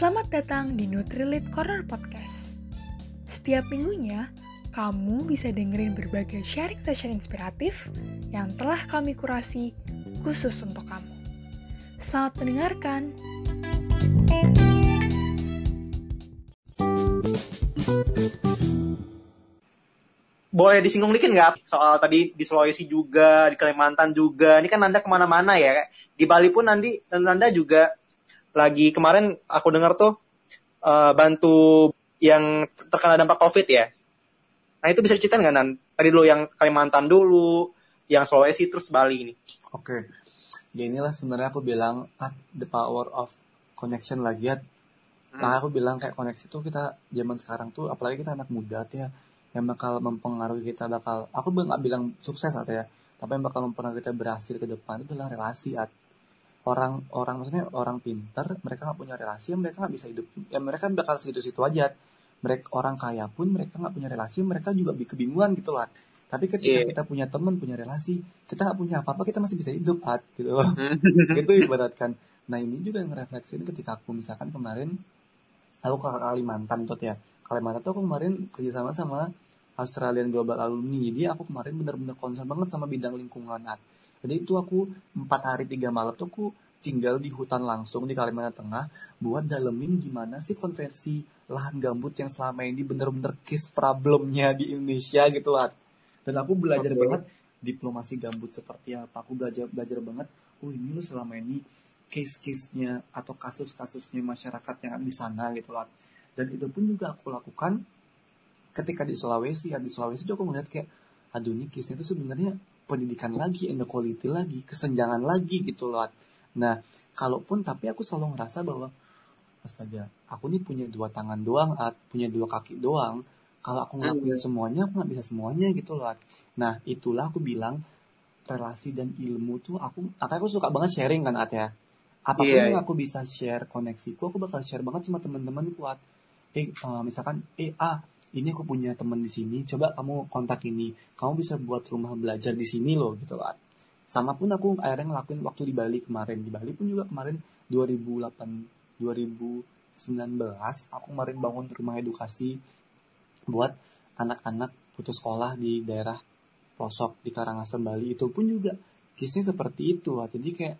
Selamat datang di Nutrilit Corner Podcast. Setiap minggunya, kamu bisa dengerin berbagai sharing session inspiratif yang telah kami kurasi khusus untuk kamu. Selamat mendengarkan. boleh disinggung dikit nggak soal tadi di Sulawesi juga, di Kalimantan juga. Ini kan Anda ke mana-mana ya. Di Bali pun nanti dan Anda juga lagi kemarin aku dengar tuh uh, bantu yang terkena dampak COVID ya. Nah itu bisa diceritain nggak Nan? Tadi dulu yang Kalimantan dulu, yang Sulawesi terus Bali ini. Oke, ya inilah sebenarnya aku bilang at the power of connection lagi ya. Nah aku bilang kayak koneksi tuh kita zaman sekarang tuh, apalagi kita anak muda tuh ya, yang bakal mempengaruhi kita bakal, aku nggak bilang sukses atau ya, tapi yang bakal mempengaruhi kita berhasil ke depan itu adalah relasi at orang orang maksudnya orang pinter mereka nggak punya relasi mereka nggak bisa hidup ya mereka bakal situ situ aja. Mereka orang kaya pun mereka nggak punya relasi mereka juga kebingungan gitu lah. Tapi ketika Yeah. kita punya teman punya relasi kita nggak punya apa apa kita masih bisa hidup at gitu loh. Itu ibaratkan. Nah ini juga ngerefleksiin ketika aku misalkan kemarin aku ke Kalimantan tuh ya. Kalimantan tuh aku kemarin kerjasama sama Australian Global Alumni. Jadi aku kemarin bener-bener concern banget sama bidang lingkungan At. Jadi itu aku empat hari tiga malam tuh aku tinggal di hutan langsung di Kalimantan Tengah buat dalemin gimana sih konversi lahan gambut yang selama ini bener-bener case problemnya di Indonesia gitu At. dan aku belajar Oke. banget diplomasi gambut seperti apa aku belajar belajar banget oh ini lu selama ini case-case-nya atau kasus-kasusnya masyarakat yang di sana gitu lah. Dan itu pun juga aku lakukan ketika di Sulawesi. Ya, di Sulawesi itu aku ngeliat kayak, aduh ini case-nya itu sebenarnya pendidikan lagi, inequality lagi, kesenjangan lagi gitu loh. Nah, kalaupun tapi aku selalu ngerasa bahwa astaga, aku nih punya dua tangan doang, At, punya dua kaki doang. Kalau aku ngelakuin semuanya, aku nggak bisa semuanya gitu loh. At. Nah, itulah aku bilang relasi dan ilmu tuh aku, aku suka banget sharing kan At ya. Apa pun Iya, yang aku bisa share koneksiku, aku bakal share banget sama teman-teman kuat. Eh, eh, misalkan, eh ah, ini aku punya teman di sini, coba kamu kontak ini, kamu bisa buat rumah belajar di sini loh gitu loh. At. Sama pun aku akhirnya ngelakuin waktu di Bali kemarin. Di Bali pun juga kemarin 2008 2019 aku kemarin bangun rumah edukasi buat anak-anak putus sekolah di daerah pelosok di Karangasem Bali itu pun juga case-nya seperti itu Wak. jadi kayak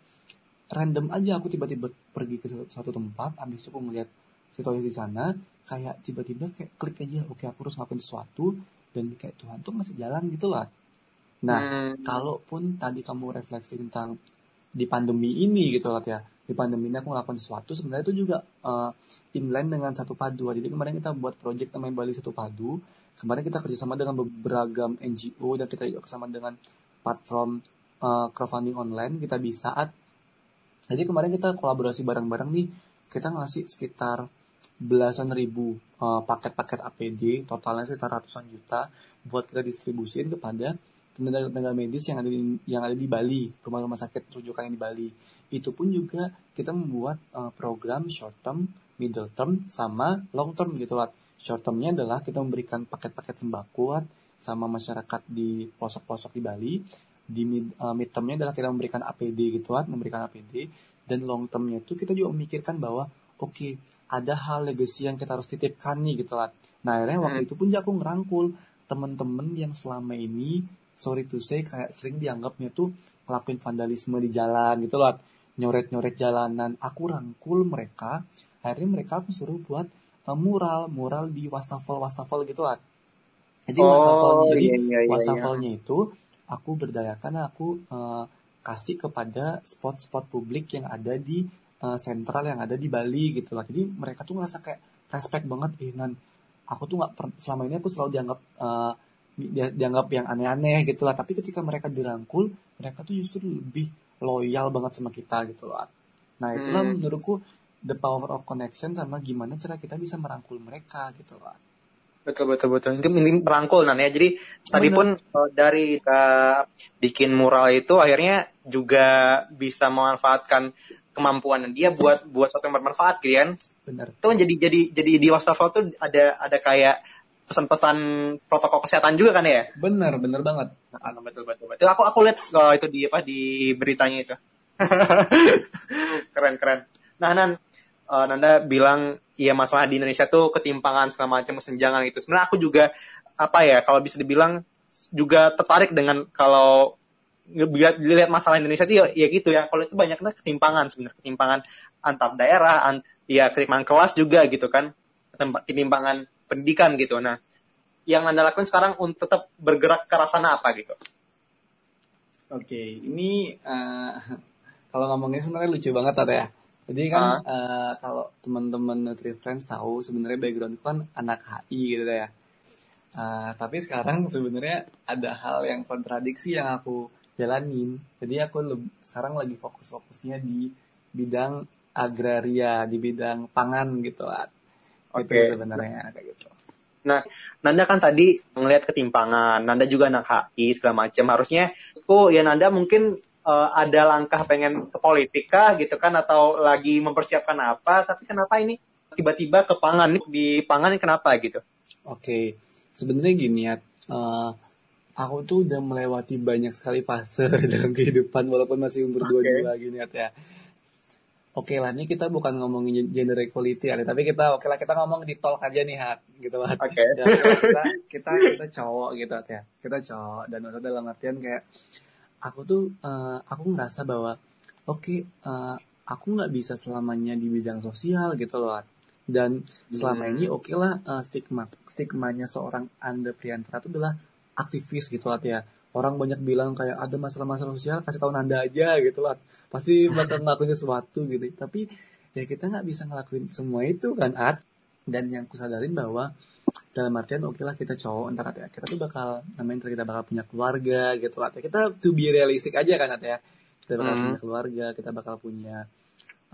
random aja aku tiba-tiba pergi ke suatu tempat habis itu aku ngeliat situasi di sana kayak tiba-tiba kayak klik aja oke aku harus ngapain sesuatu dan kayak Tuhan tuh masih jalan gitu lah nah Hmm. kalaupun tadi kamu refleksi tentang di pandemi ini gitu lah ya di pandemi ini aku ngelakuin sesuatu sebenarnya itu juga uh, inline dengan satu padu. Jadi kemarin kita buat project namanya Bali Satu Padu. Kemarin kita kerjasama dengan beberapa NGO dan kita juga kerjasama dengan platform uh, crowdfunding online. Kita bisa at jadi kemarin kita kolaborasi bareng-bareng nih. Kita ngasih sekitar belasan ribu uh, paket-paket APD totalnya sekitar ratusan juta buat kita distribusiin kepada tenaga-tenaga medis yang ada di yang ada di Bali rumah-rumah sakit rujukan yang di Bali. Itu pun juga kita membuat uh, program short term middle term sama long term gitu lah short termnya adalah kita memberikan paket-paket sembako sama masyarakat di pelosok-pelosok di Bali. Di mid, uh, mid termnya adalah kita memberikan APD gitu kan memberikan APD dan long termnya itu kita juga memikirkan bahwa oke ada hal legacy yang kita harus titipkan nih gitu kan nah akhirnya waktu itu pun aku ngerangkul. Temen-temen yang selama ini sorry to say kayak sering dianggapnya tuh ngelakuin vandalisme di jalan gitu loh nyoret-nyoret jalanan. Aku rangkul mereka. Akhirnya mereka aku suruh buat uh, mural. Mural di wastafel wastafel gitu lah. Jadi Oh, wastafelnya jadi iya, iya, iya, wastafelnya itu aku berdayakan aku uh, kasih kepada spot-spot publik yang ada di uh, sentral yang ada di Bali gitu lah jadi mereka tuh ngerasa kayak respect banget eh nan aku tuh nggak selama ini aku selalu dianggap uh, dia- dianggap yang aneh-aneh gitu lah tapi ketika mereka dirangkul mereka tuh justru lebih loyal banget sama kita gitu lah nah itulah Hmm. menurutku the power of connection sama gimana cara kita bisa merangkul mereka gitu lah Betul betul betul. Itu ini merangkul nan ya. Jadi tadi Bener. pun uh, dari uh, bikin mural itu akhirnya juga bisa memanfaatkan kemampuan dia buat buat sesuatu yang bermanfaat gitu kan. benar Itu kan jadi jadi jadi di wastafel tuh ada ada kayak pesan-pesan protokol kesehatan juga kan ya? benar benar banget Nah, betul betul betul. Aku aku lihat uh, itu di apa di beritanya itu. keren keren. Nah Nan, uh, Nanda bilang ya masalah di Indonesia tuh ketimpangan segala macam kesenjangan gitu. Sebenarnya aku juga apa ya kalau bisa dibilang juga tertarik dengan kalau dilihat masalah Indonesia itu ya, ya gitu ya. Kalau itu banyaknya ketimpangan sebenarnya ketimpangan antar daerah, an, ya ketimpangan kelas juga gitu kan, ketimpangan pendidikan gitu. Nah, yang anda lakukan sekarang untuk tetap bergerak ke arah sana apa gitu? Oke, ini uh, kalau ngomongnya sebenarnya lucu banget ada ya. Jadi kan uh. Uh, kalau teman-teman Nutri Friends tahu sebenarnya background kan anak HI gitu ya. Uh, tapi sekarang sebenarnya ada hal yang kontradiksi yang aku jalanin. Jadi aku lebih, sekarang lagi fokus-fokusnya di bidang agraria, di bidang pangan gitu lah. Gitu okay. sebenarnya kayak gitu. Nah, Nanda kan tadi ngelihat ketimpangan, Nanda juga anak HI segala macam. Harusnya, oh ya Nanda mungkin uh, ada langkah pengen ke politik kah gitu kan atau lagi mempersiapkan apa? Tapi kenapa ini tiba-tiba ke pangan di pangan kenapa gitu? Oke, okay. sebenarnya gini ya. Uh, aku tuh udah melewati banyak sekali fase dalam kehidupan walaupun masih umur dua okay. dua gini ya oke okay lah ini kita bukan ngomongin gender equality ya tapi kita oke okay lah kita ngomong di talk aja nih hat gitu lah oke okay. kita, kita kita cowok gitu ya kita cowok dan maksudnya dalam artian kayak aku tuh uh, aku ngerasa bahwa oke okay, uh, eh, aku nggak bisa selamanya di bidang sosial gitu loh dan selama ini hmm. oke okay lah uh, stigma stigmanya seorang anda Priantara itu adalah aktivis gitu lah ya orang banyak bilang kayak ada masalah-masalah sosial kasih tahu Nanda aja gitu lah. Pasti bakal ngelakuin sesuatu gitu. Tapi ya kita nggak bisa ngelakuin semua itu kan At dan yang kusadarin bahwa dalam artian oke okay lah kita cowok ntar ya kita tuh bakal namanya kita bakal punya keluarga gitu lah. Kita to be realistic aja kan At ya. Kita bakal hmm. punya keluarga kita bakal punya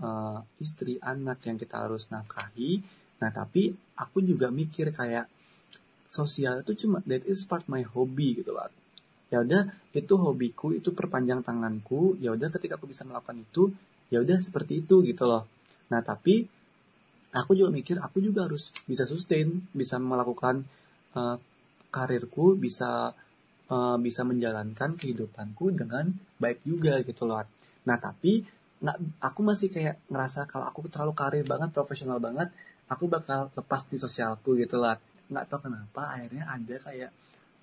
uh, istri anak yang kita harus nafkahi. Nah tapi aku juga mikir kayak sosial itu cuma that is part my hobby gitu lah ya udah itu hobiku itu perpanjang tanganku ya udah ketika aku bisa melakukan itu ya udah seperti itu gitu loh. Nah tapi aku juga mikir aku juga harus bisa sustain bisa melakukan uh, karirku bisa uh, bisa menjalankan kehidupanku dengan baik juga gitu loh. Nah tapi nggak aku masih kayak ngerasa kalau aku terlalu karir banget profesional banget aku bakal lepas di sosialku gitu lah nggak tahu kenapa akhirnya ada kayak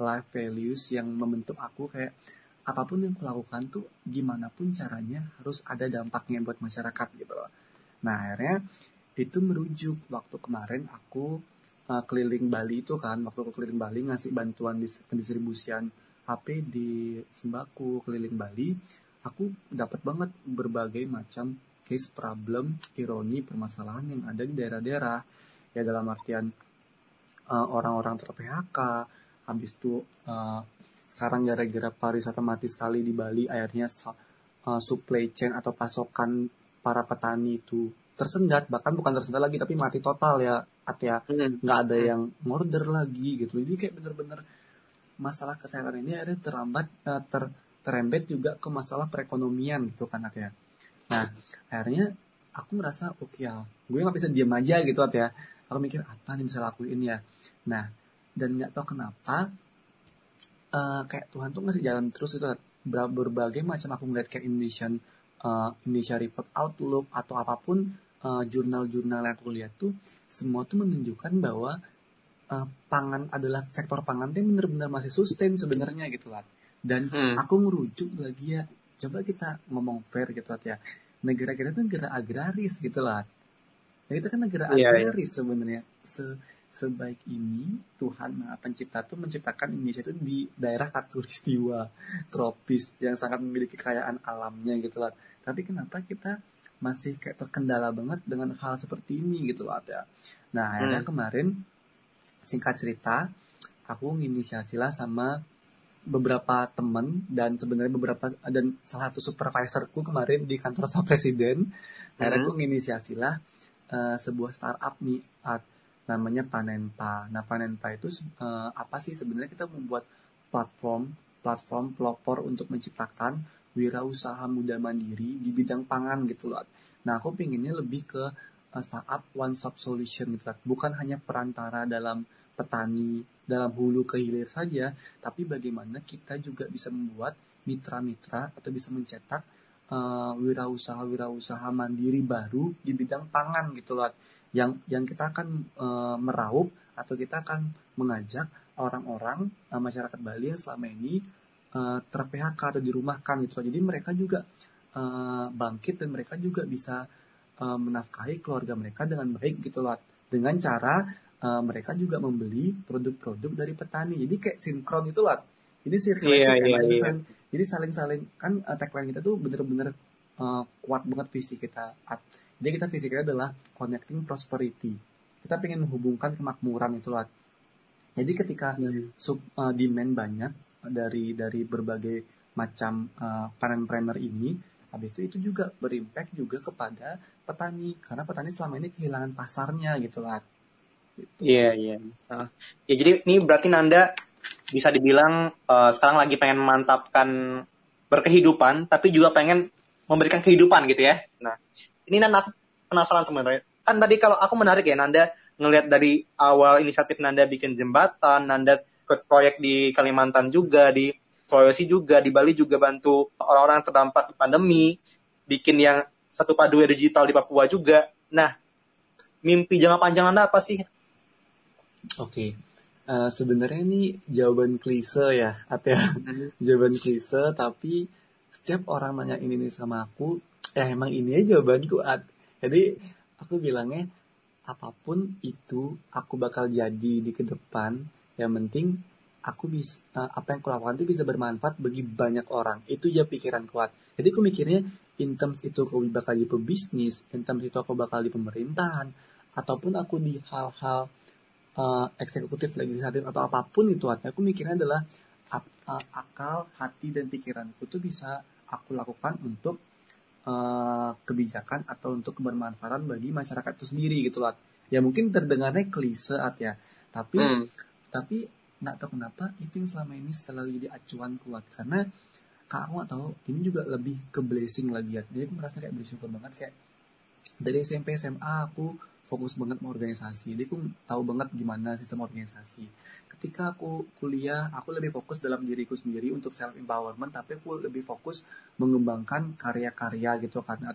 life values yang membentuk aku kayak apa pun yang aku lakukan tuh gimana pun caranya harus ada dampaknya buat masyarakat gitu loh. Nah akhirnya itu merujuk waktu kemarin aku uh, keliling Bali itu kan waktu aku keliling Bali ngasih bantuan di pendistribusian HP di sembako keliling Bali aku dapat banget berbagai macam case problem ironi permasalahan yang ada di daerah-daerah ya dalam artian uh, orang-orang ter PHK habis itu uh, sekarang gara-gara pariwisata mati sekali di Bali akhirnya uh, supply chain atau pasokan para petani itu tersendat bahkan bukan tersendat lagi tapi mati total ya ya. Nggak ada yang order lagi gitu. Jadi kayak bener-bener masalah kesehatan ini ada terlambat uh, ter terembet juga ke masalah perekonomian gitu kan ya. Nah akhirnya aku ngerasa oke okay, ya gue nggak bisa diam aja gitu ya aku mikir apa nih bisa lakuin ya. Nah dan nggak tahu kenapa uh, kayak Tuhan tuh ngasih jalan terus itu berbagai macam aku ngeliat kayak Indonesian uh, Indonesia Report Outlook atau apa pun uh, jurnal-jurnal yang aku lihat tuh semua tuh menunjukkan bahwa uh, pangan adalah sektor pangan tuh benar-benar masih sustain sebenarnya gitu lah dan hmm. aku ngerujuk lagi ya coba kita ngomong fair gitu lah ya. Negara kita tuh negara agraris gitu lah nah itu kan negara yeah, iya. agraris yeah. sebenarnya se sebaik ini Tuhan Maha Pencipta tuh menciptakan Indonesia itu di daerah katulistiwa tropis yang sangat memiliki kekayaan alamnya gitu lah. Tapi kenapa kita masih kayak terkendala banget dengan hal seperti ini gitu loh ya. Nah akhirnya hmm. kemarin singkat cerita aku nginisiasi lah sama beberapa temen dan sebenarnya beberapa dan salah satu supervisorku kemarin di kantor staf presiden akhirnya hmm. aku nginisiasi lah uh, sebuah startup nih namanya Panenpa. Nah, Panenpa itu uh, apa sih sebenarnya kita membuat platform platform pelopor untuk menciptakan wirausaha muda mandiri di bidang pangan gitu loh. Nah, aku pinginnya lebih ke uh, startup one stop solution gitu loh. Bukan hanya perantara dalam petani, dalam hulu ke hilir saja, tapi bagaimana kita juga bisa membuat mitra-mitra atau bisa mencetak uh, wirausaha-wirausaha mandiri baru di bidang pangan gitu loh yang yang kita akan uh, meraup atau kita akan mengajak orang-orang uh, masyarakat Bali yang selama ini uh, ter-PHK atau dirumahkan gitu loh. jadi mereka juga uh, bangkit dan mereka juga bisa uh, menafkahi keluarga mereka dengan baik gitu loh dengan cara uh, mereka juga membeli produk-produk dari petani jadi kayak sinkron itu loh ini circle itu iya, kan, iya. Jadi saling-saling kan uh, tagline kita tuh bener-bener uh, kuat banget visi kita jadi kita visi kita adalah connecting prosperity. Kita pengen menghubungkan kemakmuran itu loh jadi ketika sub uh, demand banyak dari dari berbagai macam uh, panenpreneur ini habis itu itu juga berimpact juga kepada petani. Karena petani selama ini kehilangan pasarnya gitu lah. Gitu. Iya, iya. Nah, ya jadi ini berarti Nanda bisa dibilang eh, sekarang lagi pengen memantapkan berkehidupan, tapi juga pengen memberikan kehidupan gitu ya. Nah, ini Nanda penasaran sebenarnya. Kan tadi kalau aku menarik ya Nanda ngelihat dari awal inisiatif Nanda bikin jembatan, Nanda ikut proyek di Kalimantan juga, di Sulawesi juga, di Bali juga bantu orang-orang terdampak di pandemi, bikin yang satu padu digital di Papua juga. Nah, mimpi jangka panjang Anda apa sih? Oke. Eh, sebenarnya ini jawaban klise ya, Atia. jawaban klise tapi setiap orang nanya ini nih sama aku, ya emang ini aja jawabanku At. Jadi aku bilangnya apa pun itu aku bakal jadi di ke depan, yang penting aku bisa apa yang aku lakukan itu bisa bermanfaat bagi banyak orang. Itu ya pikiran kuat. Jadi aku mikirnya in terms itu aku bakal di pebisnis, in terms itu aku bakal di pemerintahan, ataupun aku di hal-hal uh, eksekutif legislatif atau apa pun itu artinya aku mikirnya adalah uh, akal hati dan pikiranku tuh bisa aku lakukan untuk uh, kebijakan atau untuk kebermanfaatan bagi masyarakat itu sendiri gitu lah ya mungkin terdengarnya klise at ya. Tapi Hmm. tapi nggak tahu kenapa itu yang selama ini selalu jadi acuan kuat. Karena kak aku nggak tahu ini juga lebih ke blessing lagi ya jadi aku merasa kayak bersyukur banget kayak dari SMP SMA aku fokus banget mau organisasi. Jadi aku tahu banget gimana sistem organisasi. Ketika aku kuliah aku lebih fokus dalam diriku sendiri untuk self empowerment tapi aku lebih fokus mengembangkan karya-karya gitu karena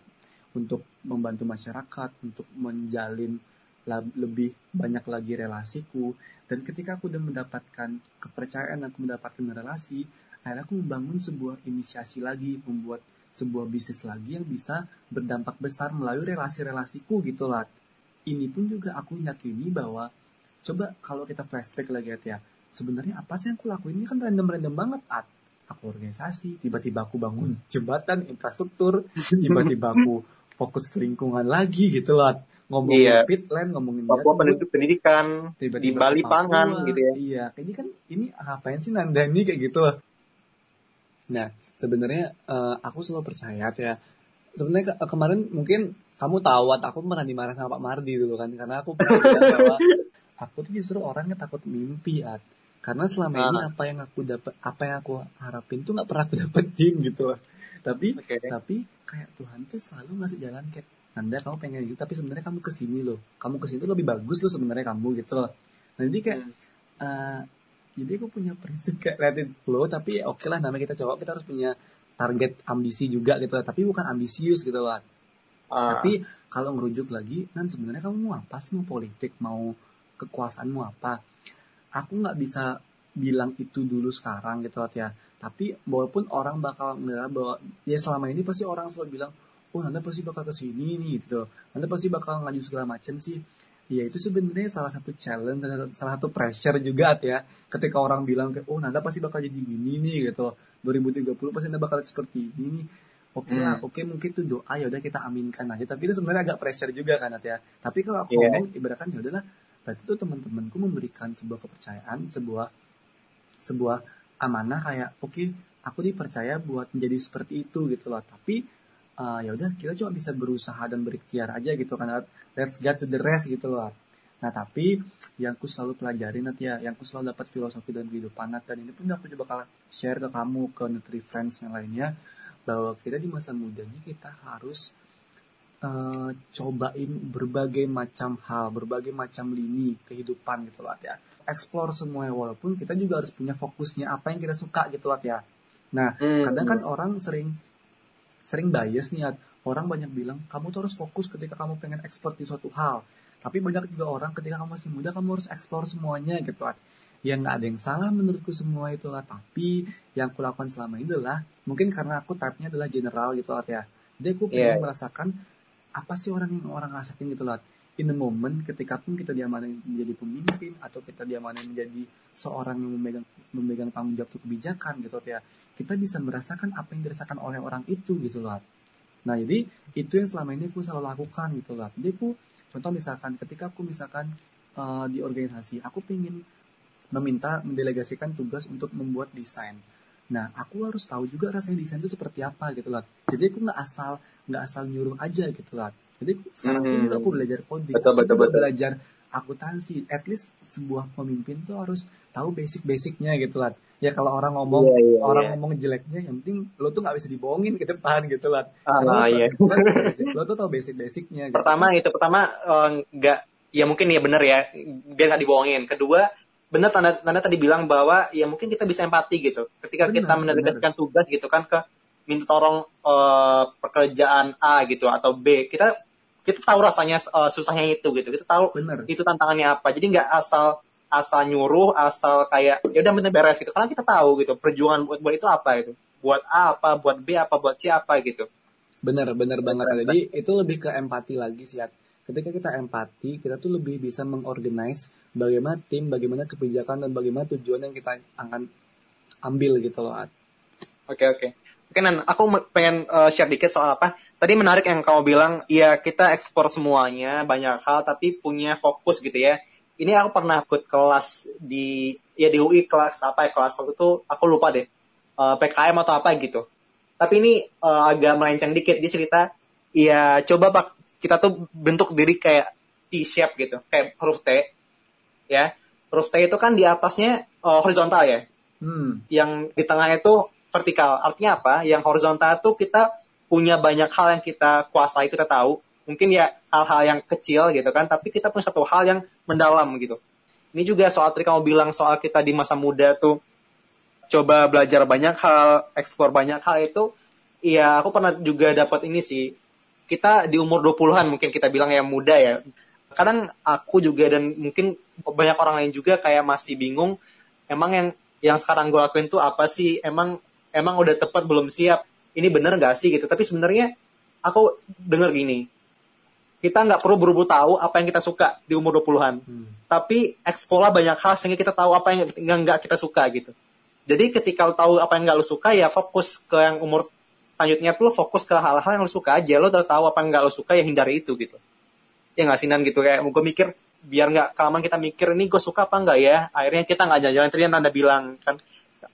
untuk membantu masyarakat untuk menjalin lebih banyak lagi relasiku. Dan ketika aku udah mendapatkan kepercayaan aku mendapatkan relasi akhirnya aku membangun sebuah inisiasi lagi membuat sebuah bisnis lagi yang bisa berdampak besar melalui relasi-relasiku gitu lah ini pun juga aku yakini bahwa coba kalau kita flashback lagi ya sebenarnya apa sih yang aku lakuin ini kan random-random banget at aku organisasi tiba-tiba aku bangun jembatan infrastruktur tiba-tiba aku fokus ke lingkungan lagi gitu loh ngomongin Iya. pitland ngomongin Papua pendidikan tiba-tiba di Bali Papua. pangan gitu ya. Iya, ini kan ini ngapain sih Nanda ini kayak gitu loh. Nah, sebenarnya eh, aku selalu percaya ya. Sebenarnya ke- kemarin mungkin kamu tahu aku pernah dimarah sama Pak Mardi dulu kan karena aku pernah bilang bahwa aku tuh justru orangnya takut mimpi at karena selama ini Ah. apa yang aku dapat apa yang aku harapin tuh nggak pernah aku dapetin gitu loh tapi Oke. tapi kayak Tuhan tuh selalu ngasih jalan kayak Nanda kamu pengen gitu tapi sebenarnya kamu ke sini loh kamu ke sini tuh lebih bagus loh sebenarnya kamu gitu loh nah jadi kayak Hmm. eh, jadi aku punya prinsip kayak let it flow tapi ya oke lah namanya kita coba kita harus punya target ambisi juga gitu lah tapi bukan ambisius gitu loh Ah, tapi kalau ngerujuk lagi, nan sebenarnya kamu mau apa sih? Mau politik, mau kekuasaan, mau apa? Aku nggak bisa bilang itu dulu sekarang gitu ya. Tapi walaupun orang bakal ngira bahwa ya selama ini pasti orang selalu bilang, oh Anda pasti bakal ke sini nih gitu. Anda pasti bakal ngaju segala macam sih. Ya itu sebenarnya salah satu challenge, salah satu pressure juga ya. Ketika orang bilang oh Anda pasti bakal jadi gini nih gitu. 2030 pasti Anda bakal seperti ini nih oke lah, Hmm. oke mungkin itu doa ya udah kita aminkan aja. Tapi itu sebenarnya agak pressure juga kan Nat, ya. Tapi kalau aku ngomong ibaratkan ya udahlah, berarti itu teman-temanku memberikan sebuah kepercayaan, sebuah sebuah amanah kayak oke aku dipercaya buat menjadi seperti itu gitu loh. Tapi uh, ya udah kita cuma bisa berusaha dan berikhtiar aja gitu kan. Let's get to the rest gitu loh. Nah tapi yang ku selalu pelajari nanti ya, yang ku selalu dapat filosofi dan kehidupan Nat, dan ini pun aku juga bakal share ke kamu, ke Nutri Friends yang lainnya, bahwa kita di masa muda ini kita harus eh, cobain berbagai macam hal, berbagai macam lini kehidupan gitu loh ya. Explore semuanya walaupun kita juga harus punya fokusnya apa yang kita suka gitu loh ya. Nah, Hmm. kadang kan orang sering sering bias nih orang banyak bilang kamu tuh harus fokus ketika kamu pengen expert di suatu hal tapi banyak juga orang ketika kamu masih muda kamu harus explore semuanya gitu Ad. Ya nggak ada yang salah menurutku semua itu lah tapi yang aku lakukan selama ini adalah mungkin karena aku type-nya adalah general gitu Ad ya jadi aku pengen Iya. merasakan apa sih orang orang rasain gitu Ad. in the moment ketika pun kita diamanain menjadi pemimpin atau kita diamanain menjadi seorang yang memegang memegang tanggung jawab untuk kebijakan gitu ya kita bisa merasakan apa yang dirasakan oleh orang itu gitu loh nah jadi itu yang selama ini aku selalu lakukan gitu loh jadi aku contoh misalkan ketika aku misalkan eh, di organisasi aku pengen meminta mendelegasikan tugas untuk membuat desain nah aku harus tahu juga rasanya desain itu seperti apa gitu loh jadi aku nggak asal nggak asal nyuruh aja gitu loh jadi sekarang ini Hmm. juga aku belajar coding Betul, aku betul, juga betul. belajar akuntansi at least sebuah pemimpin tuh harus tahu basic-basicnya gitu lah ya kalau orang ngomong Iya, iya, orang iya. ngomong jeleknya yang penting lo tuh nggak bisa dibohongin ke depan gitu lah Ah, lo, iya. lo, tuh basic- lo tuh tahu basic-basicnya gitu. pertama itu pertama eh, nggak ya mungkin ya bener ya biar nggak dibohongin kedua bener tanda tanda tadi bilang bahwa ya mungkin kita bisa empati gitu. Ketika Bener, kita mendelegasikan tugas gitu kan ke minta tolong eh, pekerjaan A gitu atau B kita kita tahu rasanya eh, susahnya itu gitu. Kita tahu bener itu tantangannya apa. Jadi nggak asal asal nyuruh asal kayak ya udah penting beres gitu. Karena kita tahu gitu perjuangan buat buat itu apa itu buat A apa buat B apa buat C apa gitu. Bener bener banget. Jadi itu lebih ke empati lagi sih. Ketika kita empati kita tuh lebih bisa mengorganize bagaimana tim bagaimana kebijakan dan bagaimana tujuan yang kita akan ambil gitu loh. Oke oke. Oke Nan, aku pengen uh, share dikit soal apa. Tadi menarik yang kamu bilang, ya kita ekspor semuanya banyak hal, tapi punya fokus gitu ya. Ini aku pernah ikut kelas di ya di UI kelas apa ya kelas waktu itu aku lupa deh Eh, PKM atau apa gitu. Tapi ini eh, agak melenceng dikit. Dia cerita, ya coba pak kita tuh bentuk diri kayak T-shape gitu, kayak huruf T, ya. Huruf T itu kan di atasnya eh, horizontal ya hmm yang di tengah itu vertikal. Artinya apa? Yang horizontal itu kita punya banyak hal yang kita kuasai, kita tahu. Mungkin ya hal-hal yang kecil gitu kan, tapi kita punya satu hal yang mendalam gitu. Ini juga soal tadi kamu bilang soal kita di masa muda tuh coba belajar banyak hal, eksplor banyak hal itu. Iya, aku pernah juga dapat ini sih. Kita di umur 20-an mungkin kita bilang ya muda ya. Kadang aku juga dan mungkin banyak orang lain juga kayak masih bingung emang yang yang sekarang gue lakuin tuh apa sih? Emang emang udah tepat belum siap? Ini bener gak sih gitu? Tapi sebenarnya aku denger gini kita nggak perlu buru-buru tahu apa yang kita suka di umur 20-an hmm. tapi eksplor banyak hal sehingga kita tahu apa yang yang nggak kita suka gitu. Jadi ketika lo tahu apa yang nggak lo suka ya fokus ke yang umur selanjutnya tuh lo fokus ke hal-hal yang lo suka aja. Lo udah tahu apa yang nggak lo suka ya hindari itu gitu. Ya nggak sih Nan gitu. Kayak gue mikir biar nggak kelamaan kita mikir ini gue suka apa enggak ya? Akhirnya kita nggak jalan-jalan. Tadi yang anda bilang kan.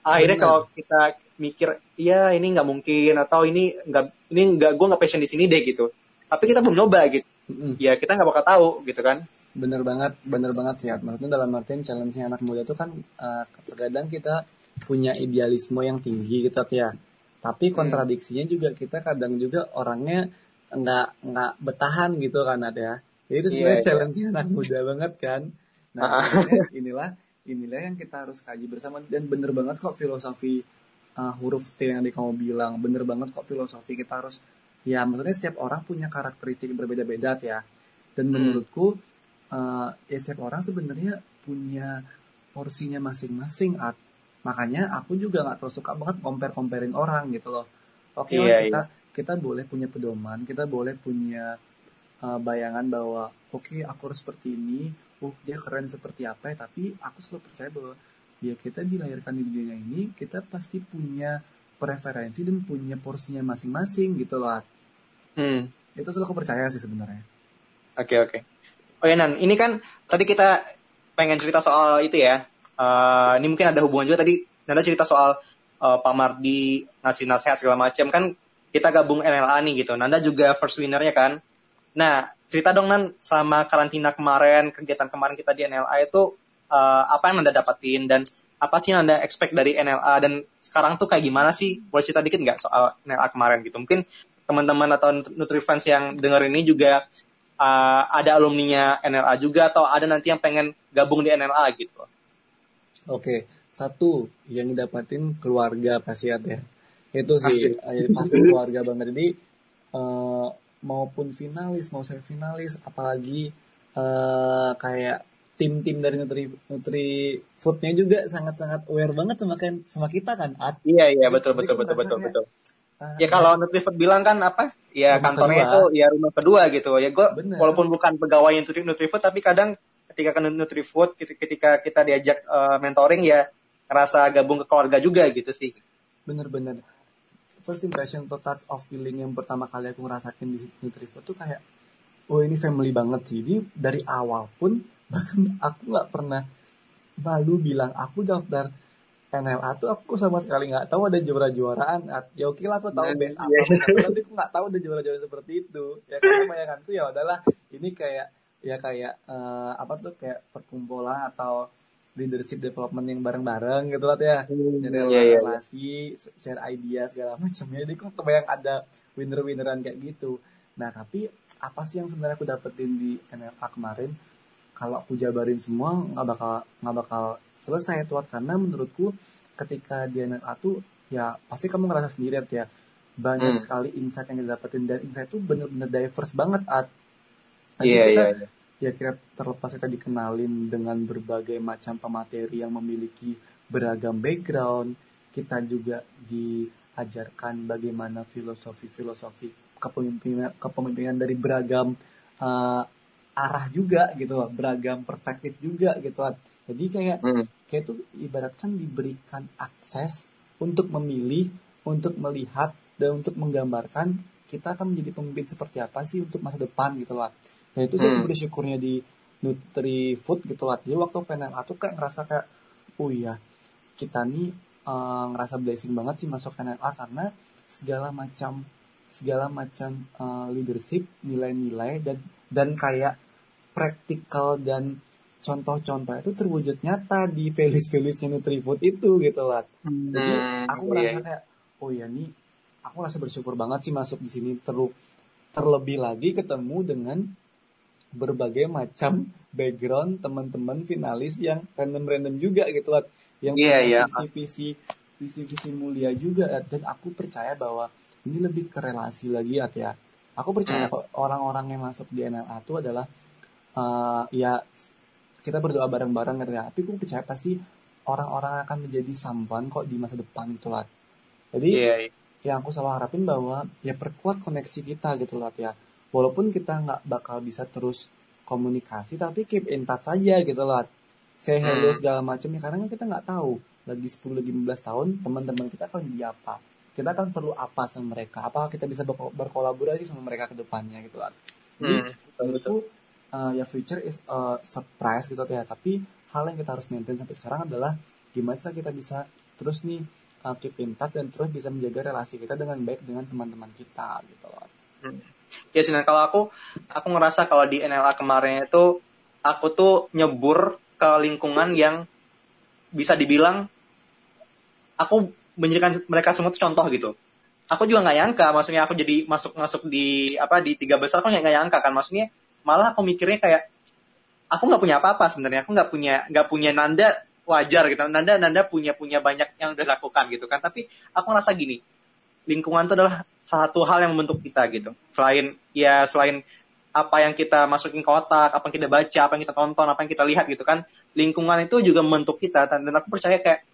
Akhirnya Benar. kalau kita mikir iya ini nggak mungkin atau ini nggak ini nggak gue nggak passion di sini deh gitu. Tapi kita belum nyoba gitu. Mm-mm. ya kita nggak bakal tahu gitu kan. Bener banget bener banget sih maksudnya dalam artian challenge anak muda itu kan eh, terkadang kita punya idealisme yang tinggi gitu ya tapi kontradiksinya juga kita kadang juga orangnya nggak nggak bertahan gitu kan Ad, ya jadi itu sebenarnya Iya, iya. challenge anak muda banget kan nah Ah. inilah inilah yang kita harus kaji bersama dan bener banget kok filosofi eh, huruf T yang tadi kamu bilang bener banget kok filosofi kita harus ya maksudnya setiap orang punya karakteristik yang berbeda-beda ya dan Hmm. menurutku eh, ya setiap orang sebenarnya punya porsinya masing-masing At. Makanya aku juga nggak terlalu suka banget compare comparein orang gitu loh oke lah, Iya, kita kita boleh punya pedoman kita boleh punya eh, bayangan bahwa oke aku harus seperti ini oh dia keren seperti apa ya tapi aku selalu percaya bahwa ya kita dilahirkan di dunia ini kita pasti punya preferensi dan punya porsinya masing-masing gitu loh hmm. itu selalu aku percaya sih sebenarnya Oke oke. Oh ya Nan, ini kan tadi kita pengen cerita soal itu ya. Eh, ini mungkin ada hubungan juga tadi Nanda cerita soal eh, Pak Mardi ngasih nasihat segala macam kan kita gabung NLA nih gitu. Nanda juga first winnernya kan. Nah cerita dong Nan sama karantina kemarin kegiatan kemarin kita di NLA itu eh, apa yang Nanda dapatin dan apa sih yang Anda expect dari NLA dan sekarang tuh kayak gimana sih? Boleh cerita dikit nggak soal NLA kemarin gitu? Mungkin teman-teman atau Nutrifans yang denger ini juga uh, ada alumninya NLA juga atau ada nanti yang pengen gabung di NLA gitu. Oke, satu yang didapatin keluarga pasti ada ya. itu sih eh, pasti keluarga banget jadi eh, maupun finalis mau semi finalis apalagi eh, kayak tim-tim dari Nutri Nutri Foodnya juga sangat-sangat aware banget sama kan sama kita kan. Iya iya betul Jadi betul betul betul betul. Ah, Ya kalau Nutrifood bilang kan apa? Ya Rumah kantornya kedua. itu ya rumah kedua gitu. Ya gue walaupun bukan pegawai Nutri Nutrifood tapi kadang ketika ke Nutrifood ketika ketika kita diajak eh, mentoring ya ngerasa gabung ke keluarga juga gitu sih. bener-bener first impression atau touch of feeling yang pertama kali aku ngerasain di Nutrifood tuh kayak oh ini family banget sih ini dari awal pun bahkan aku nggak pernah malu bilang aku daftar NLA tuh aku sama sekali nggak tahu ada juara-juaraan At. ya oke lah aku tahu Nah, base apa iya. base apa tapi aku nggak tahu ada juara-juara seperti itu ya karena bayanganku ya udahlah ini kayak ya kayak eh, apa tuh kayak perkumpulan atau leadership development yang bareng-bareng gitu lah ya jadi Iya, iya. relasi share idea segala macamnya jadi kok kebayang ada winner-winneran kayak gitu nah tapi apa sih yang sebenarnya aku dapetin di NLA kemarin kalau aku jabarin semua nggak bakal nggak bakal selesai tuh karena menurutku ketika di NLA tuh ya pasti kamu ngerasa sendiri ya banyak Hmm. sekali insight yang didapetin dan insight tuh bener-bener diverse banget at Jadi Iya kita- iya. iya. Ya kira terlepas kita dikenalin dengan berbagai macam pemateri yang memiliki beragam background kita juga diajarkan bagaimana filosofi-filosofi kepemimpinan kepemimpinan dari beragam uh, arah juga gitu loh, beragam perspektif juga gitu kan jadi kayak Hmm. kayak itu ibaratkan diberikan akses untuk memilih untuk melihat dan untuk menggambarkan kita akan menjadi pemimpin seperti apa sih untuk masa depan gitu lah Nah itu sih Hmm. bersyukurnya di Nutri Food gitu lah. Jadi waktu PNLA tuh kayak ngerasa kayak, oh iya kita nih eh, ngerasa blessing banget sih masuk PNLA karena segala macam segala macam eh, leadership, nilai-nilai dan dan kayak praktikal dan contoh-contoh itu terwujud nyata di values-valuesnya Nutri Food itu gitu lah. Jadi Hmm, aku iya, merasa iya. kayak, oh ya nih, aku rasa bersyukur banget sih masuk di sini terlebih lagi ketemu dengan berbagai macam background teman-teman finalis yang random-random juga gitu lah, yang Iya, punya iya. visi-visi visi-visi mulia juga dan aku percaya bahwa ini lebih ke relasi lagi At, ya. Aku percaya kok orang-orang yang masuk di NLA itu adalah eh, ya kita berdoa bareng-bareng gitu ya. Tapi aku percaya pasti orang-orang akan menjadi sampan kok di masa depan itu lah. Jadi Iya, iya. yang aku selalu harapin bahwa ya perkuat koneksi kita gitu lah ya. Walaupun kita nggak bakal bisa terus komunikasi, tapi keep in touch saja gitu lah. Say hello Hmm. segala macam ya karena kan kita nggak tahu lagi 10 lagi 15 tahun teman-teman kita akan jadi apa. Kita akan perlu apa sama mereka? Apakah kita bisa berko- berkolaborasi sama mereka ke depannya gitu lah. Jadi Hmm, menurutku uh, ya future is a surprise gitu ya tapi hal yang kita harus maintain sampai sekarang adalah gimana cara kita bisa terus nih uh, keep in touch dan terus bisa menjaga relasi kita dengan baik dengan teman-teman kita gitu loh Ya sih, kalau aku aku ngerasa kalau di NLA kemarin itu aku tuh nyebur ke lingkungan yang bisa dibilang aku menjadikan mereka semua tuh contoh gitu. Aku juga nggak nyangka, maksudnya aku jadi masuk masuk di apa di tiga besar aku nggak nyangka kan, maksudnya malah aku mikirnya kayak aku nggak punya apa-apa sebenarnya, aku nggak punya nggak punya nanda wajar gitu, nanda nanda punya punya banyak yang udah lakukan gitu kan, tapi aku ngerasa gini, lingkungan itu adalah satu hal yang membentuk kita gitu. Selain ya selain apa yang kita masukin ke otak, apa yang kita baca, apa yang kita tonton, apa yang kita lihat gitu kan, lingkungan itu juga membentuk kita dan, aku percaya kayak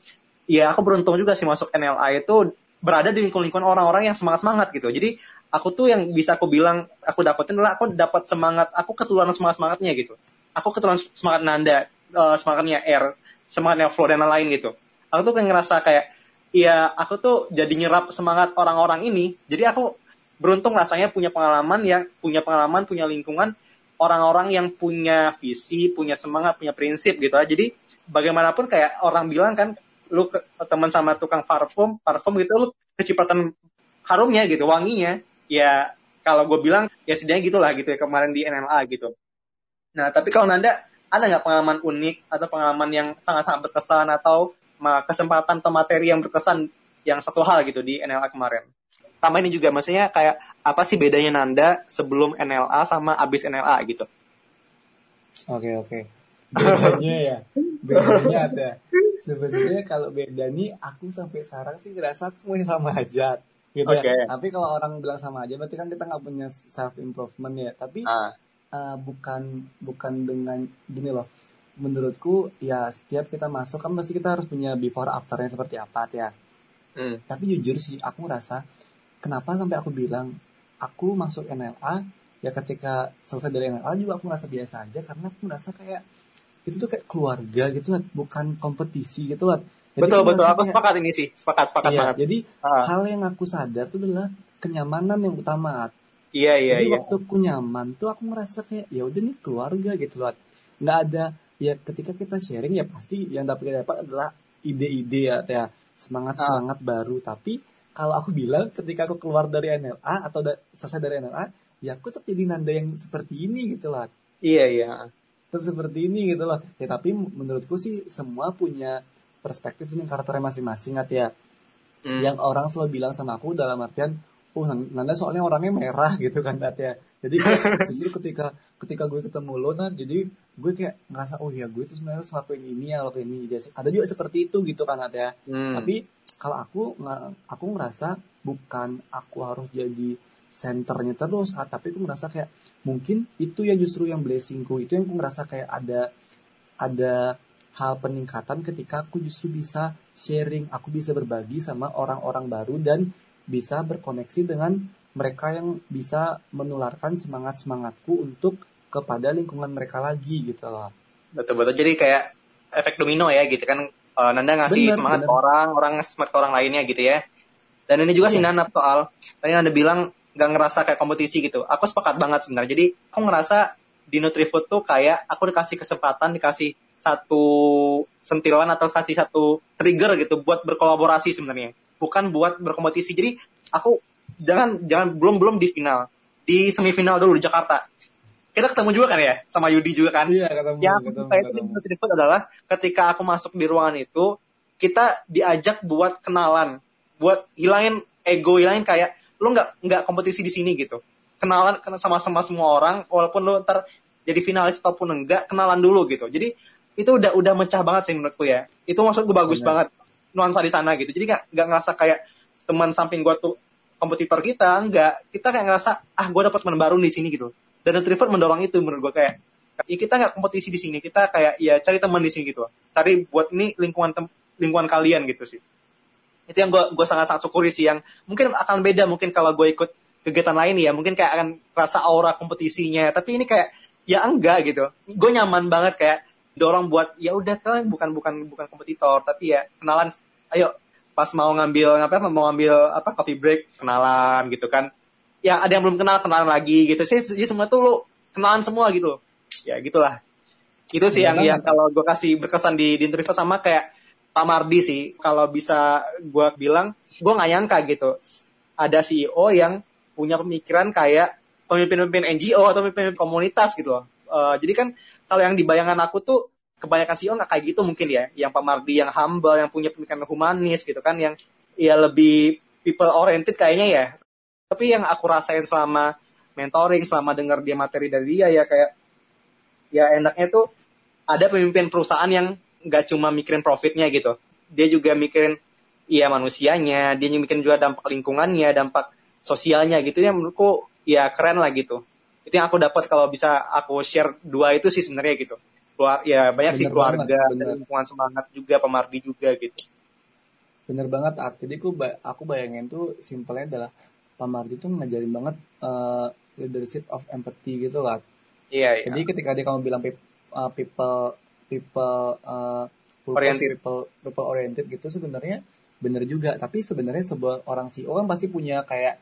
ya aku beruntung juga sih masuk NLA itu berada di lingkungan-lingkungan orang-orang yang semangat-semangat gitu. Jadi aku tuh yang bisa aku bilang aku dapetin adalah aku dapat semangat, aku ketularan semangat-semangatnya gitu. Aku ketularan semangat Nanda, eh, semangatnya R, semangatnya Flo dan lain-lain gitu. Aku tuh kayak ngerasa kayak ya aku tuh jadi nyerap semangat orang-orang ini. Jadi aku beruntung rasanya punya pengalaman yang punya pengalaman, punya lingkungan orang-orang yang punya visi, punya semangat, punya prinsip gitu. aja. Jadi bagaimanapun kayak orang bilang kan lu teman sama tukang parfum, parfum gitu lu kecipratan harumnya gitu, wanginya. Ya kalau gue bilang ya setidaknya gitulah gitu ya kemarin di NLA gitu. Nah tapi kalau Nanda ada nggak pengalaman unik atau pengalaman yang sangat-sangat berkesan atau kesempatan atau materi yang berkesan yang satu hal gitu di NLA kemarin? Sama ini juga maksudnya kayak apa sih bedanya Nanda sebelum NLA sama abis NLA gitu? oke oke. Bedanya ya bedanya ada. Sebenarnya kalau beda nih aku sampai sekarang sih ngerasa semuanya sama aja. Gitu Oke. ya tapi kalau orang bilang sama aja berarti kan kita nggak punya self improvement ya. Tapi Ah, uh, bukan bukan dengan gini loh menurutku ya setiap kita masuk kan pasti kita harus punya before afternya seperti apa ya hmm. tapi jujur sih aku ngerasa kenapa sampai aku bilang aku masuk NLA ya ketika selesai dari NLA juga aku ngerasa biasa aja karena aku ngerasa kayak itu tuh kayak keluarga gitu lah bukan kompetisi gitu lah Jadi betul betul. aku kayak- sepakat ini sih. Sepakat sepakat iya, banget. jadi Ah, hal yang aku sadar tuh adalah kenyamanan yang utama iya iya jadi iya. waktu aku nyaman tuh aku ngerasa kayak ya udah nih keluarga gitu loh nggak ada ya ketika kita sharing ya pasti yang dapat kita dapat adalah ide-ide ya ya. Semangat semangat baru. Tapi kalau aku bilang ketika aku keluar dari NLA atau da- selesai dari NLA ya aku tetap jadi nanda yang seperti ini gitu loh iya iya. Tetap seperti ini gitu loh ya tapi menurutku sih semua punya perspektif dan karakternya masing-masing ya. Hmm. yang orang selalu bilang sama aku dalam artian oh Nan- Nanda soalnya orangnya merah gitu kan Nat ya. Jadi justru ketika ketika gue ketemu lo Nat jadi gue kayak ngerasa oh ya gue tuh sebenarnya harus ngelakuin ini ya ngelakuin ini Dia- ada juga seperti itu gitu kan Nat ya. Hmm. tapi kalau aku aku ngerasa bukan aku harus jadi senternya terus ah, tapi aku ngerasa kayak mungkin itu yang justru yang blessingku. Itu yang aku ngerasa kayak ada ada hal peningkatan ketika aku justru bisa sharing aku bisa berbagi sama orang-orang baru dan bisa berkoneksi dengan mereka yang bisa menularkan semangat semangatku untuk kepada lingkungan mereka lagi gitu loh. Betul betul jadi kayak efek domino ya gitu kan. Eh, Nanda ngasih Bener, semangat bener. ke orang orang ngasih semangat ke orang lainnya gitu ya. Dan ini juga sih Iya. Nanda soal tadi Nanda bilang nggak ngerasa kayak kompetisi gitu. Aku sepakat banget sebenarnya. Jadi aku ngerasa di Nutrifood tuh kayak aku dikasih kesempatan dikasih satu sentilan atau kasih satu trigger gitu buat berkolaborasi sebenarnya bukan buat berkompetisi. Jadi aku jangan jangan belum belum di final. Di semifinal dulu di Jakarta. Kita ketemu juga kan ya sama Yudi juga kan? Iya ketemu yang ketemu, ketemu. Nutrifood adalah ketika aku masuk di ruangan itu kita diajak buat kenalan. Buat hilangin ego hilangin kayak lu nggak nggak kompetisi di sini gitu. Kenalan kena sama-sama semua orang walaupun lu ntar jadi finalis ataupun enggak kenalan dulu gitu. Jadi itu udah udah mecah banget sih menurutku ya. Itu maksud gue bagus Benar. banget nuansa di sana gitu. Jadi nggak nggak ngerasa kayak teman samping gue tuh kompetitor kita enggak kita kayak ngerasa ah gue dapat teman baru di sini gitu. Dan Nutrifood mendorong itu menurut gue kayak ya kita nggak kompetisi di sini. Kita kayak ya cari teman di sini gitu. Cari buat ini lingkungan tem- lingkungan kalian gitu sih. Itu yang gue gue sangat sangat syukuri sih yang mungkin akan beda mungkin kalau gue ikut kegiatan lain ya. Mungkin kayak akan rasa aura kompetisinya. Tapi ini kayak ya enggak gitu. Gue nyaman banget kayak dorong buat ya udah kalian bukan bukan bukan kompetitor tapi ya kenalan. Ayo pas mau ngambil apa mau ngambil apa coffee break kenalan gitu kan. Ya ada yang belum kenal kenalan lagi gitu. Sih jadi semua tuh lo kenalan semua gitu. Ya gitulah. Itu sih Iya yang banget. yang kalau gue kasih berkesan di di interview sama kayak Pak Mardi sih. Kalau bisa gue bilang gue nggak nyangka gitu. Ada CEO yang punya pemikiran kayak pemimpin-pemimpin NGO atau pemimpin komunitas gitu loh. Eh, jadi kan kalau yang di bayangan aku tuh kebanyakan CEO nggak kayak gitu mungkin ya. Yang Pak Mardi yang humble, yang punya pemikiran humanis gitu kan, yang ya lebih people oriented kayaknya ya. Tapi yang aku rasain selama mentoring, selama dengar dia materi dari dia ya kayak ya enaknya tuh ada pemimpin perusahaan yang nggak cuma mikirin profitnya gitu. Dia juga mikirin ya manusianya, dia mikirin juga dampak lingkungannya, dampak sosialnya gitu ya menurutku ya keren lah gitu. Itu yang aku dapat kalau bisa aku share dua itu sih sebenarnya gitu. Keluar, ya banyak sih Bener keluarga banget, lingkungan semangat juga pemardi juga gitu. Bener banget Art. Jadi aku aku bayangin tuh simpelnya adalah Pak Mardi tuh ngajarin banget eh, leadership of empathy gitu lah. Iya, iya. Jadi ketika dia kamu bilang peop- uh, people people uh, purpose, Oriented. people people oriented gitu sebenarnya bener juga. Tapi sebenarnya sebuah orang CEO kan pasti punya kayak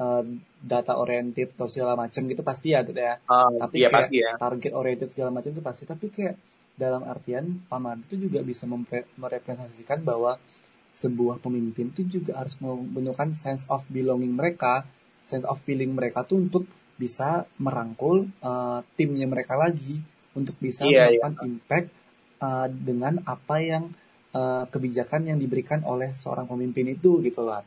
uh, data oriented atau segala macam gitu pasti ya, gitu ya. Ah, Tapi iya kayak pasti ya. target oriented segala macam itu pasti. Tapi kayak dalam artian Pak Mardi itu juga bisa merepresentasikan bahwa sebuah pemimpin itu juga harus menunjukkan sense of belonging mereka, sense of feeling mereka tuh untuk bisa merangkul uh, timnya mereka lagi untuk bisa Iya, melakukan impact uh, dengan apa yang uh, kebijakan yang diberikan oleh seorang pemimpin itu gitu lah.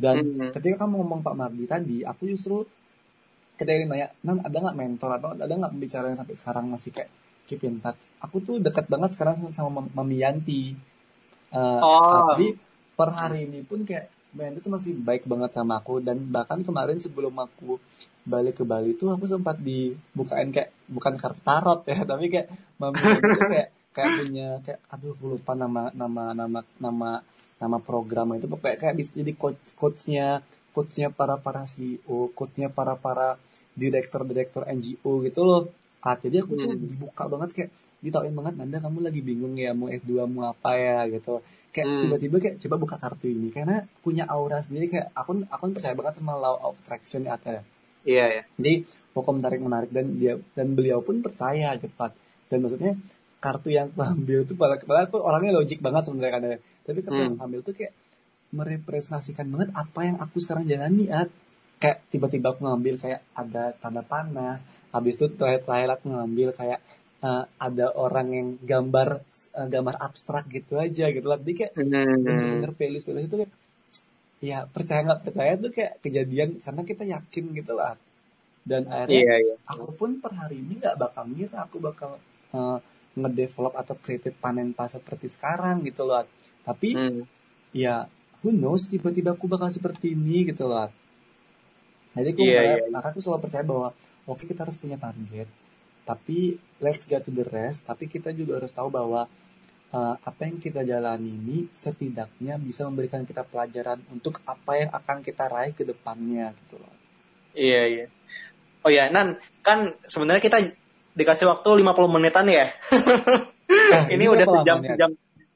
Dan Mhm. ketika kamu ngomong Pak Mardi tadi, aku justru ketika nanya, Nan ada nggak mentor atau ada nggak pembicara yang sampai sekarang masih kayak keep in touch? Aku tuh dekat banget sekarang sama Mam- Mami Yanti. Uh, Oh. Tapi per hari ini pun kayak Band itu masih baik banget sama aku dan bahkan kemarin sebelum aku balik ke Bali tuh aku sempat dibukain kayak bukan kartu tarot ya tapi kayak mami itu kayak kayak punya kayak aduh aku lupa nama nama nama nama nama program itu pokoknya kayak bisa jadi coach coachnya coachnya para para CEO coachnya para para direktur direktur NGO gitu loh ah jadi aku tuh Hmm. dibuka banget kayak ditauin banget Nanda kamu lagi bingung ya mau S2 mau apa ya gitu kayak Hmm. tiba-tiba kayak coba buka kartu ini karena punya aura sendiri kayak aku aku percaya banget sama law of attraction ya Ata. Iya ya. jadi hukum tarik menarik dan dia dan beliau pun percaya gitu Pat. dan maksudnya kartu yang aku ambil tuh padahal padahal aku orangnya logik banget sebenarnya kan ya. Tapi kartu Hmm. ambil tuh kayak merepresentasikan banget apa yang aku sekarang jalani at kayak tiba-tiba aku ngambil kayak ada tanda panah habis itu terakhir-terakhir aku ngambil kayak eh, ada orang yang gambar eh, gambar abstrak gitu aja gitu lah jadi kayak Hmm. bener-bener values values itu kayak ya percaya nggak percaya tuh kayak kejadian karena kita yakin gitu lah dan akhirnya Iya iya. aku pun per hari ini nggak bakal ngira aku bakal eh, ngedevelop atau creative panen pas seperti sekarang gitu loh tapi Hmm. ya who knows tiba-tiba aku bakal seperti ini gitu loh jadi aku mulai- iya. maka aku selalu percaya bahwa oke kita harus punya target tapi let's get to the rest tapi kita juga harus tahu bahwa uh, apa yang kita jalani ini setidaknya bisa memberikan kita pelajaran untuk apa yang akan kita raih ke depannya gitu loh Iya iya. Oh ya, Nan, kan sebenarnya kita dikasih waktu 50 menitan ya. Nah, ini udah berapa sejam lamanya?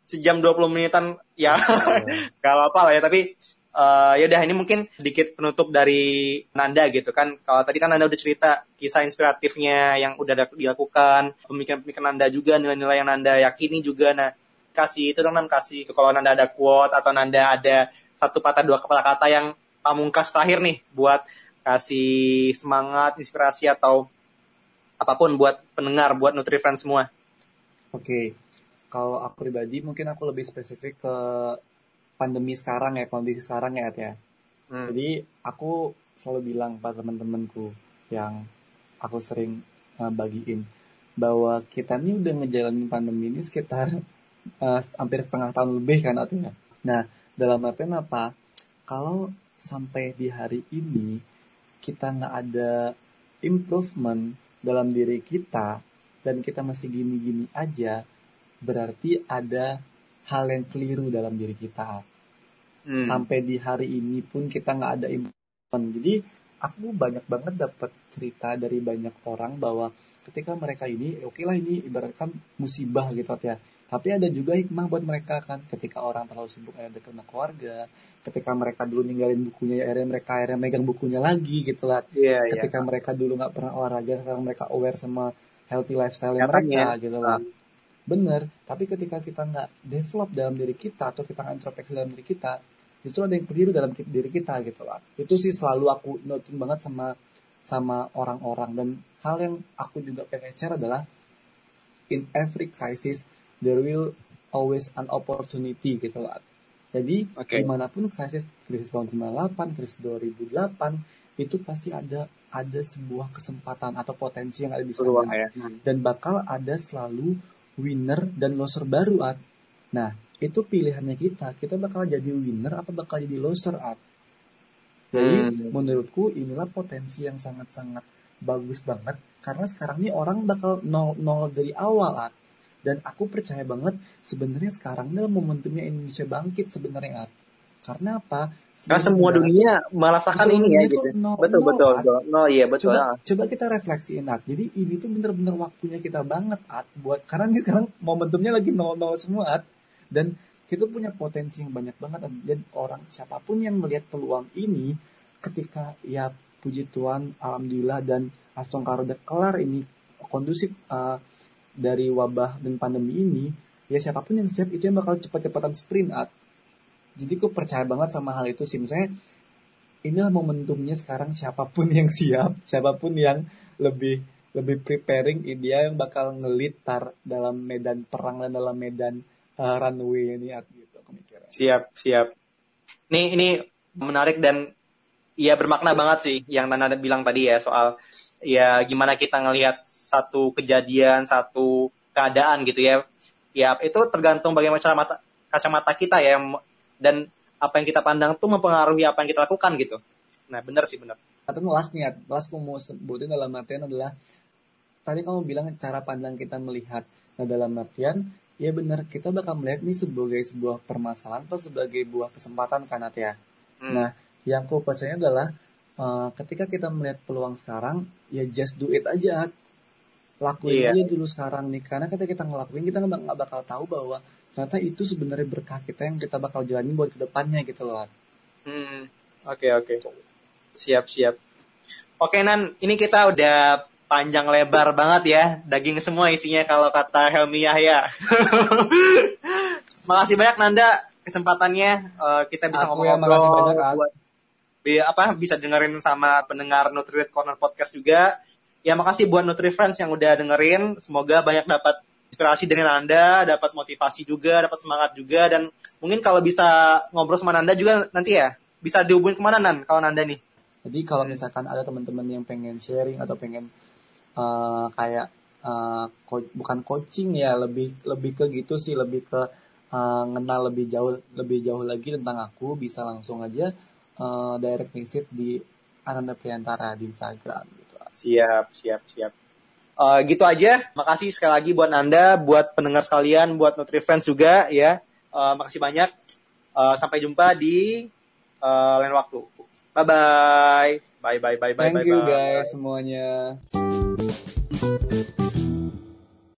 Sejam sejam 20 menitan ya. Gak apa-apa lah ya tapi eh ya udah ini mungkin sedikit penutup dari Nanda gitu kan. Kalau tadi kan Nanda udah cerita kisah inspiratifnya yang udah dilakukan pemikiran-pemikiran Nanda juga nilai-nilai yang Nanda yakini juga. Nah kasih itu dong Nan kasih kalau Nanda ada quote atau Nanda ada satu patah dua kepala kata yang pamungkas terakhir nih buat kasih semangat inspirasi atau apa pun buat pendengar buat Nutri Friends semua. Oke, kalau aku pribadi mungkin aku lebih spesifik ke pandemi sekarang ya, kondisi sekarang ya, At, ya. Hmm. Jadi aku selalu bilang pada teman-temanku yang aku sering uh, bagiin bahwa kita nih udah ngejalanin pandemi ini sekitar uh, hampir setengah tahun lebih kan At, ya. Nah, dalam artian apa? Kalau sampai di hari ini kita nggak ada improvement dalam diri kita dan kita masih gini-gini aja, berarti ada hal yang keliru dalam diri kita. Hmm. Sampai di hari ini pun kita nggak ada improvement. Jadi aku banyak banget dapat cerita dari banyak orang bahwa ketika mereka ini, oke lah ini ibaratkan musibah gitu ya. Tapi ada juga hikmah buat mereka kan ketika orang terlalu sibuk ada kena keluarga, ketika mereka dulu ninggalin bukunya, akhirnya mereka akhirnya megang bukunya lagi gitu lah Iya, iya. ketika mereka dulu nggak pernah olahraga sekarang mereka aware sama healthy lifestyle Kenyataannya. mereka gitu loh bener tapi ketika kita nggak develop dalam diri kita atau kita nggak introspeksi dalam diri kita justru ada yang keliru dalam diri kita gitu lah itu sih selalu aku notin banget sama sama orang-orang dan hal yang aku juga pengen share adalah in every crisis there will always an opportunity gitu lah jadi Oke. di mana pun krisis krisis tahun 98 krisis 2008 itu pasti ada ada sebuah kesempatan atau potensi yang ada di sana Peluang ya. dan bakal ada selalu winner dan loser baru at. Nah itu pilihannya kita. Kita bakal jadi winner apa bakal jadi loser at? Jadi Hmm. menurutku inilah potensi yang sangat-sangat bagus banget. Karena sekarang ini orang bakal nol nol dari awal at. Dan aku percaya banget sebenarnya sekarang ini momentumnya Indonesia bangkit sebenarnya at karena apa Karena semua dunia merasakan ini ya gitu. nol- betul nol, betul At. betul. No, iya betul. coba ah. coba kita refleksiin At. jadi ini tuh bener-bener waktunya kita banget At buat karena ini sekarang momentumnya lagi nol nol semua At dan kita punya potensi yang banyak banget At. dan orang siapa pun yang melihat peluang ini ketika ya puji Tuhan alhamdulillah dan Astongkar udah kelar ini kondusif uh, dari wabah dan pandemi ini ya siapa pun yang siap itu yang bakal cepat-cepatan sprint At. Jadi aku percaya banget sama hal itu sih misalnya inilah momentumnya sekarang siapa pun yang siap, siapa pun yang lebih lebih preparing dia yang bakal ngelitar dalam medan perang dan dalam medan uh, runway ini gitu aku mikirnya. Siap, siap. Ini ini menarik dan ya bermakna banget sih yang Nana bilang tadi ya soal ya gimana kita ngelihat satu kejadian, satu keadaan gitu ya. Ya itu tergantung bagaimana cara mata kacamata kita ya dan apa yang kita pandang tuh mempengaruhi apa yang kita lakukan gitu. Nah, benar sih benar. Atau last nih, last aku mau sebutin dalam artian adalah tadi kamu bilang cara pandang kita melihat. Nah, dalam artian ya benar kita bakal melihat ini sebagai sebuah permasalahan atau sebagai buah kesempatan kan ya. Hmm. Nah, yang aku percaya adalah uh, ketika kita melihat peluang sekarang, ya just do it aja. Lakuin yeah. aja dulu sekarang nih. Karena ketika kita ngelakuin, kita nggak bakal tahu bahwa ternyata itu sebenarnya berkah kita yang kita bakal jalani buat ke depannya gitu loh. Hmm, oke okay, oke. Okay. Siap siap. Oke Nan, ini kita udah panjang lebar banget ya, daging semua isinya kalau kata Helmi Yahya. Makasih banyak Nanda kesempatannya uh, kita bisa ngobrol-ngobrol buat bi apa bisa dengerin sama pendengar Nutri Corner Podcast juga. Ya makasih buat Nutri Friends yang udah dengerin. Semoga banyak dapat inspirasi dari Nanda, dapat motivasi juga, dapat semangat juga dan mungkin kalau bisa ngobrol sama Nanda juga nanti ya bisa dihubungin ke mana Nan kalau Nanda nih? Jadi kalau misalkan ada teman-teman yang pengen sharing atau pengen uh, kayak uh, co bukan coaching ya lebih lebih ke gitu sih lebih ke uh, kenal lebih jauh lebih jauh lagi tentang aku bisa langsung aja uh, direct visit di Ananda Priantara di Instagram gitu. Siap, siap, siap. Uh, gitu aja. Makasih sekali lagi buat Anda, buat pendengar sekalian, buat Nutrifriends juga ya. Uh, makasih banyak. Uh, sampai jumpa di uh, lain waktu. Bye bye. Bye bye bye bye Thank bye. You guys semuanya.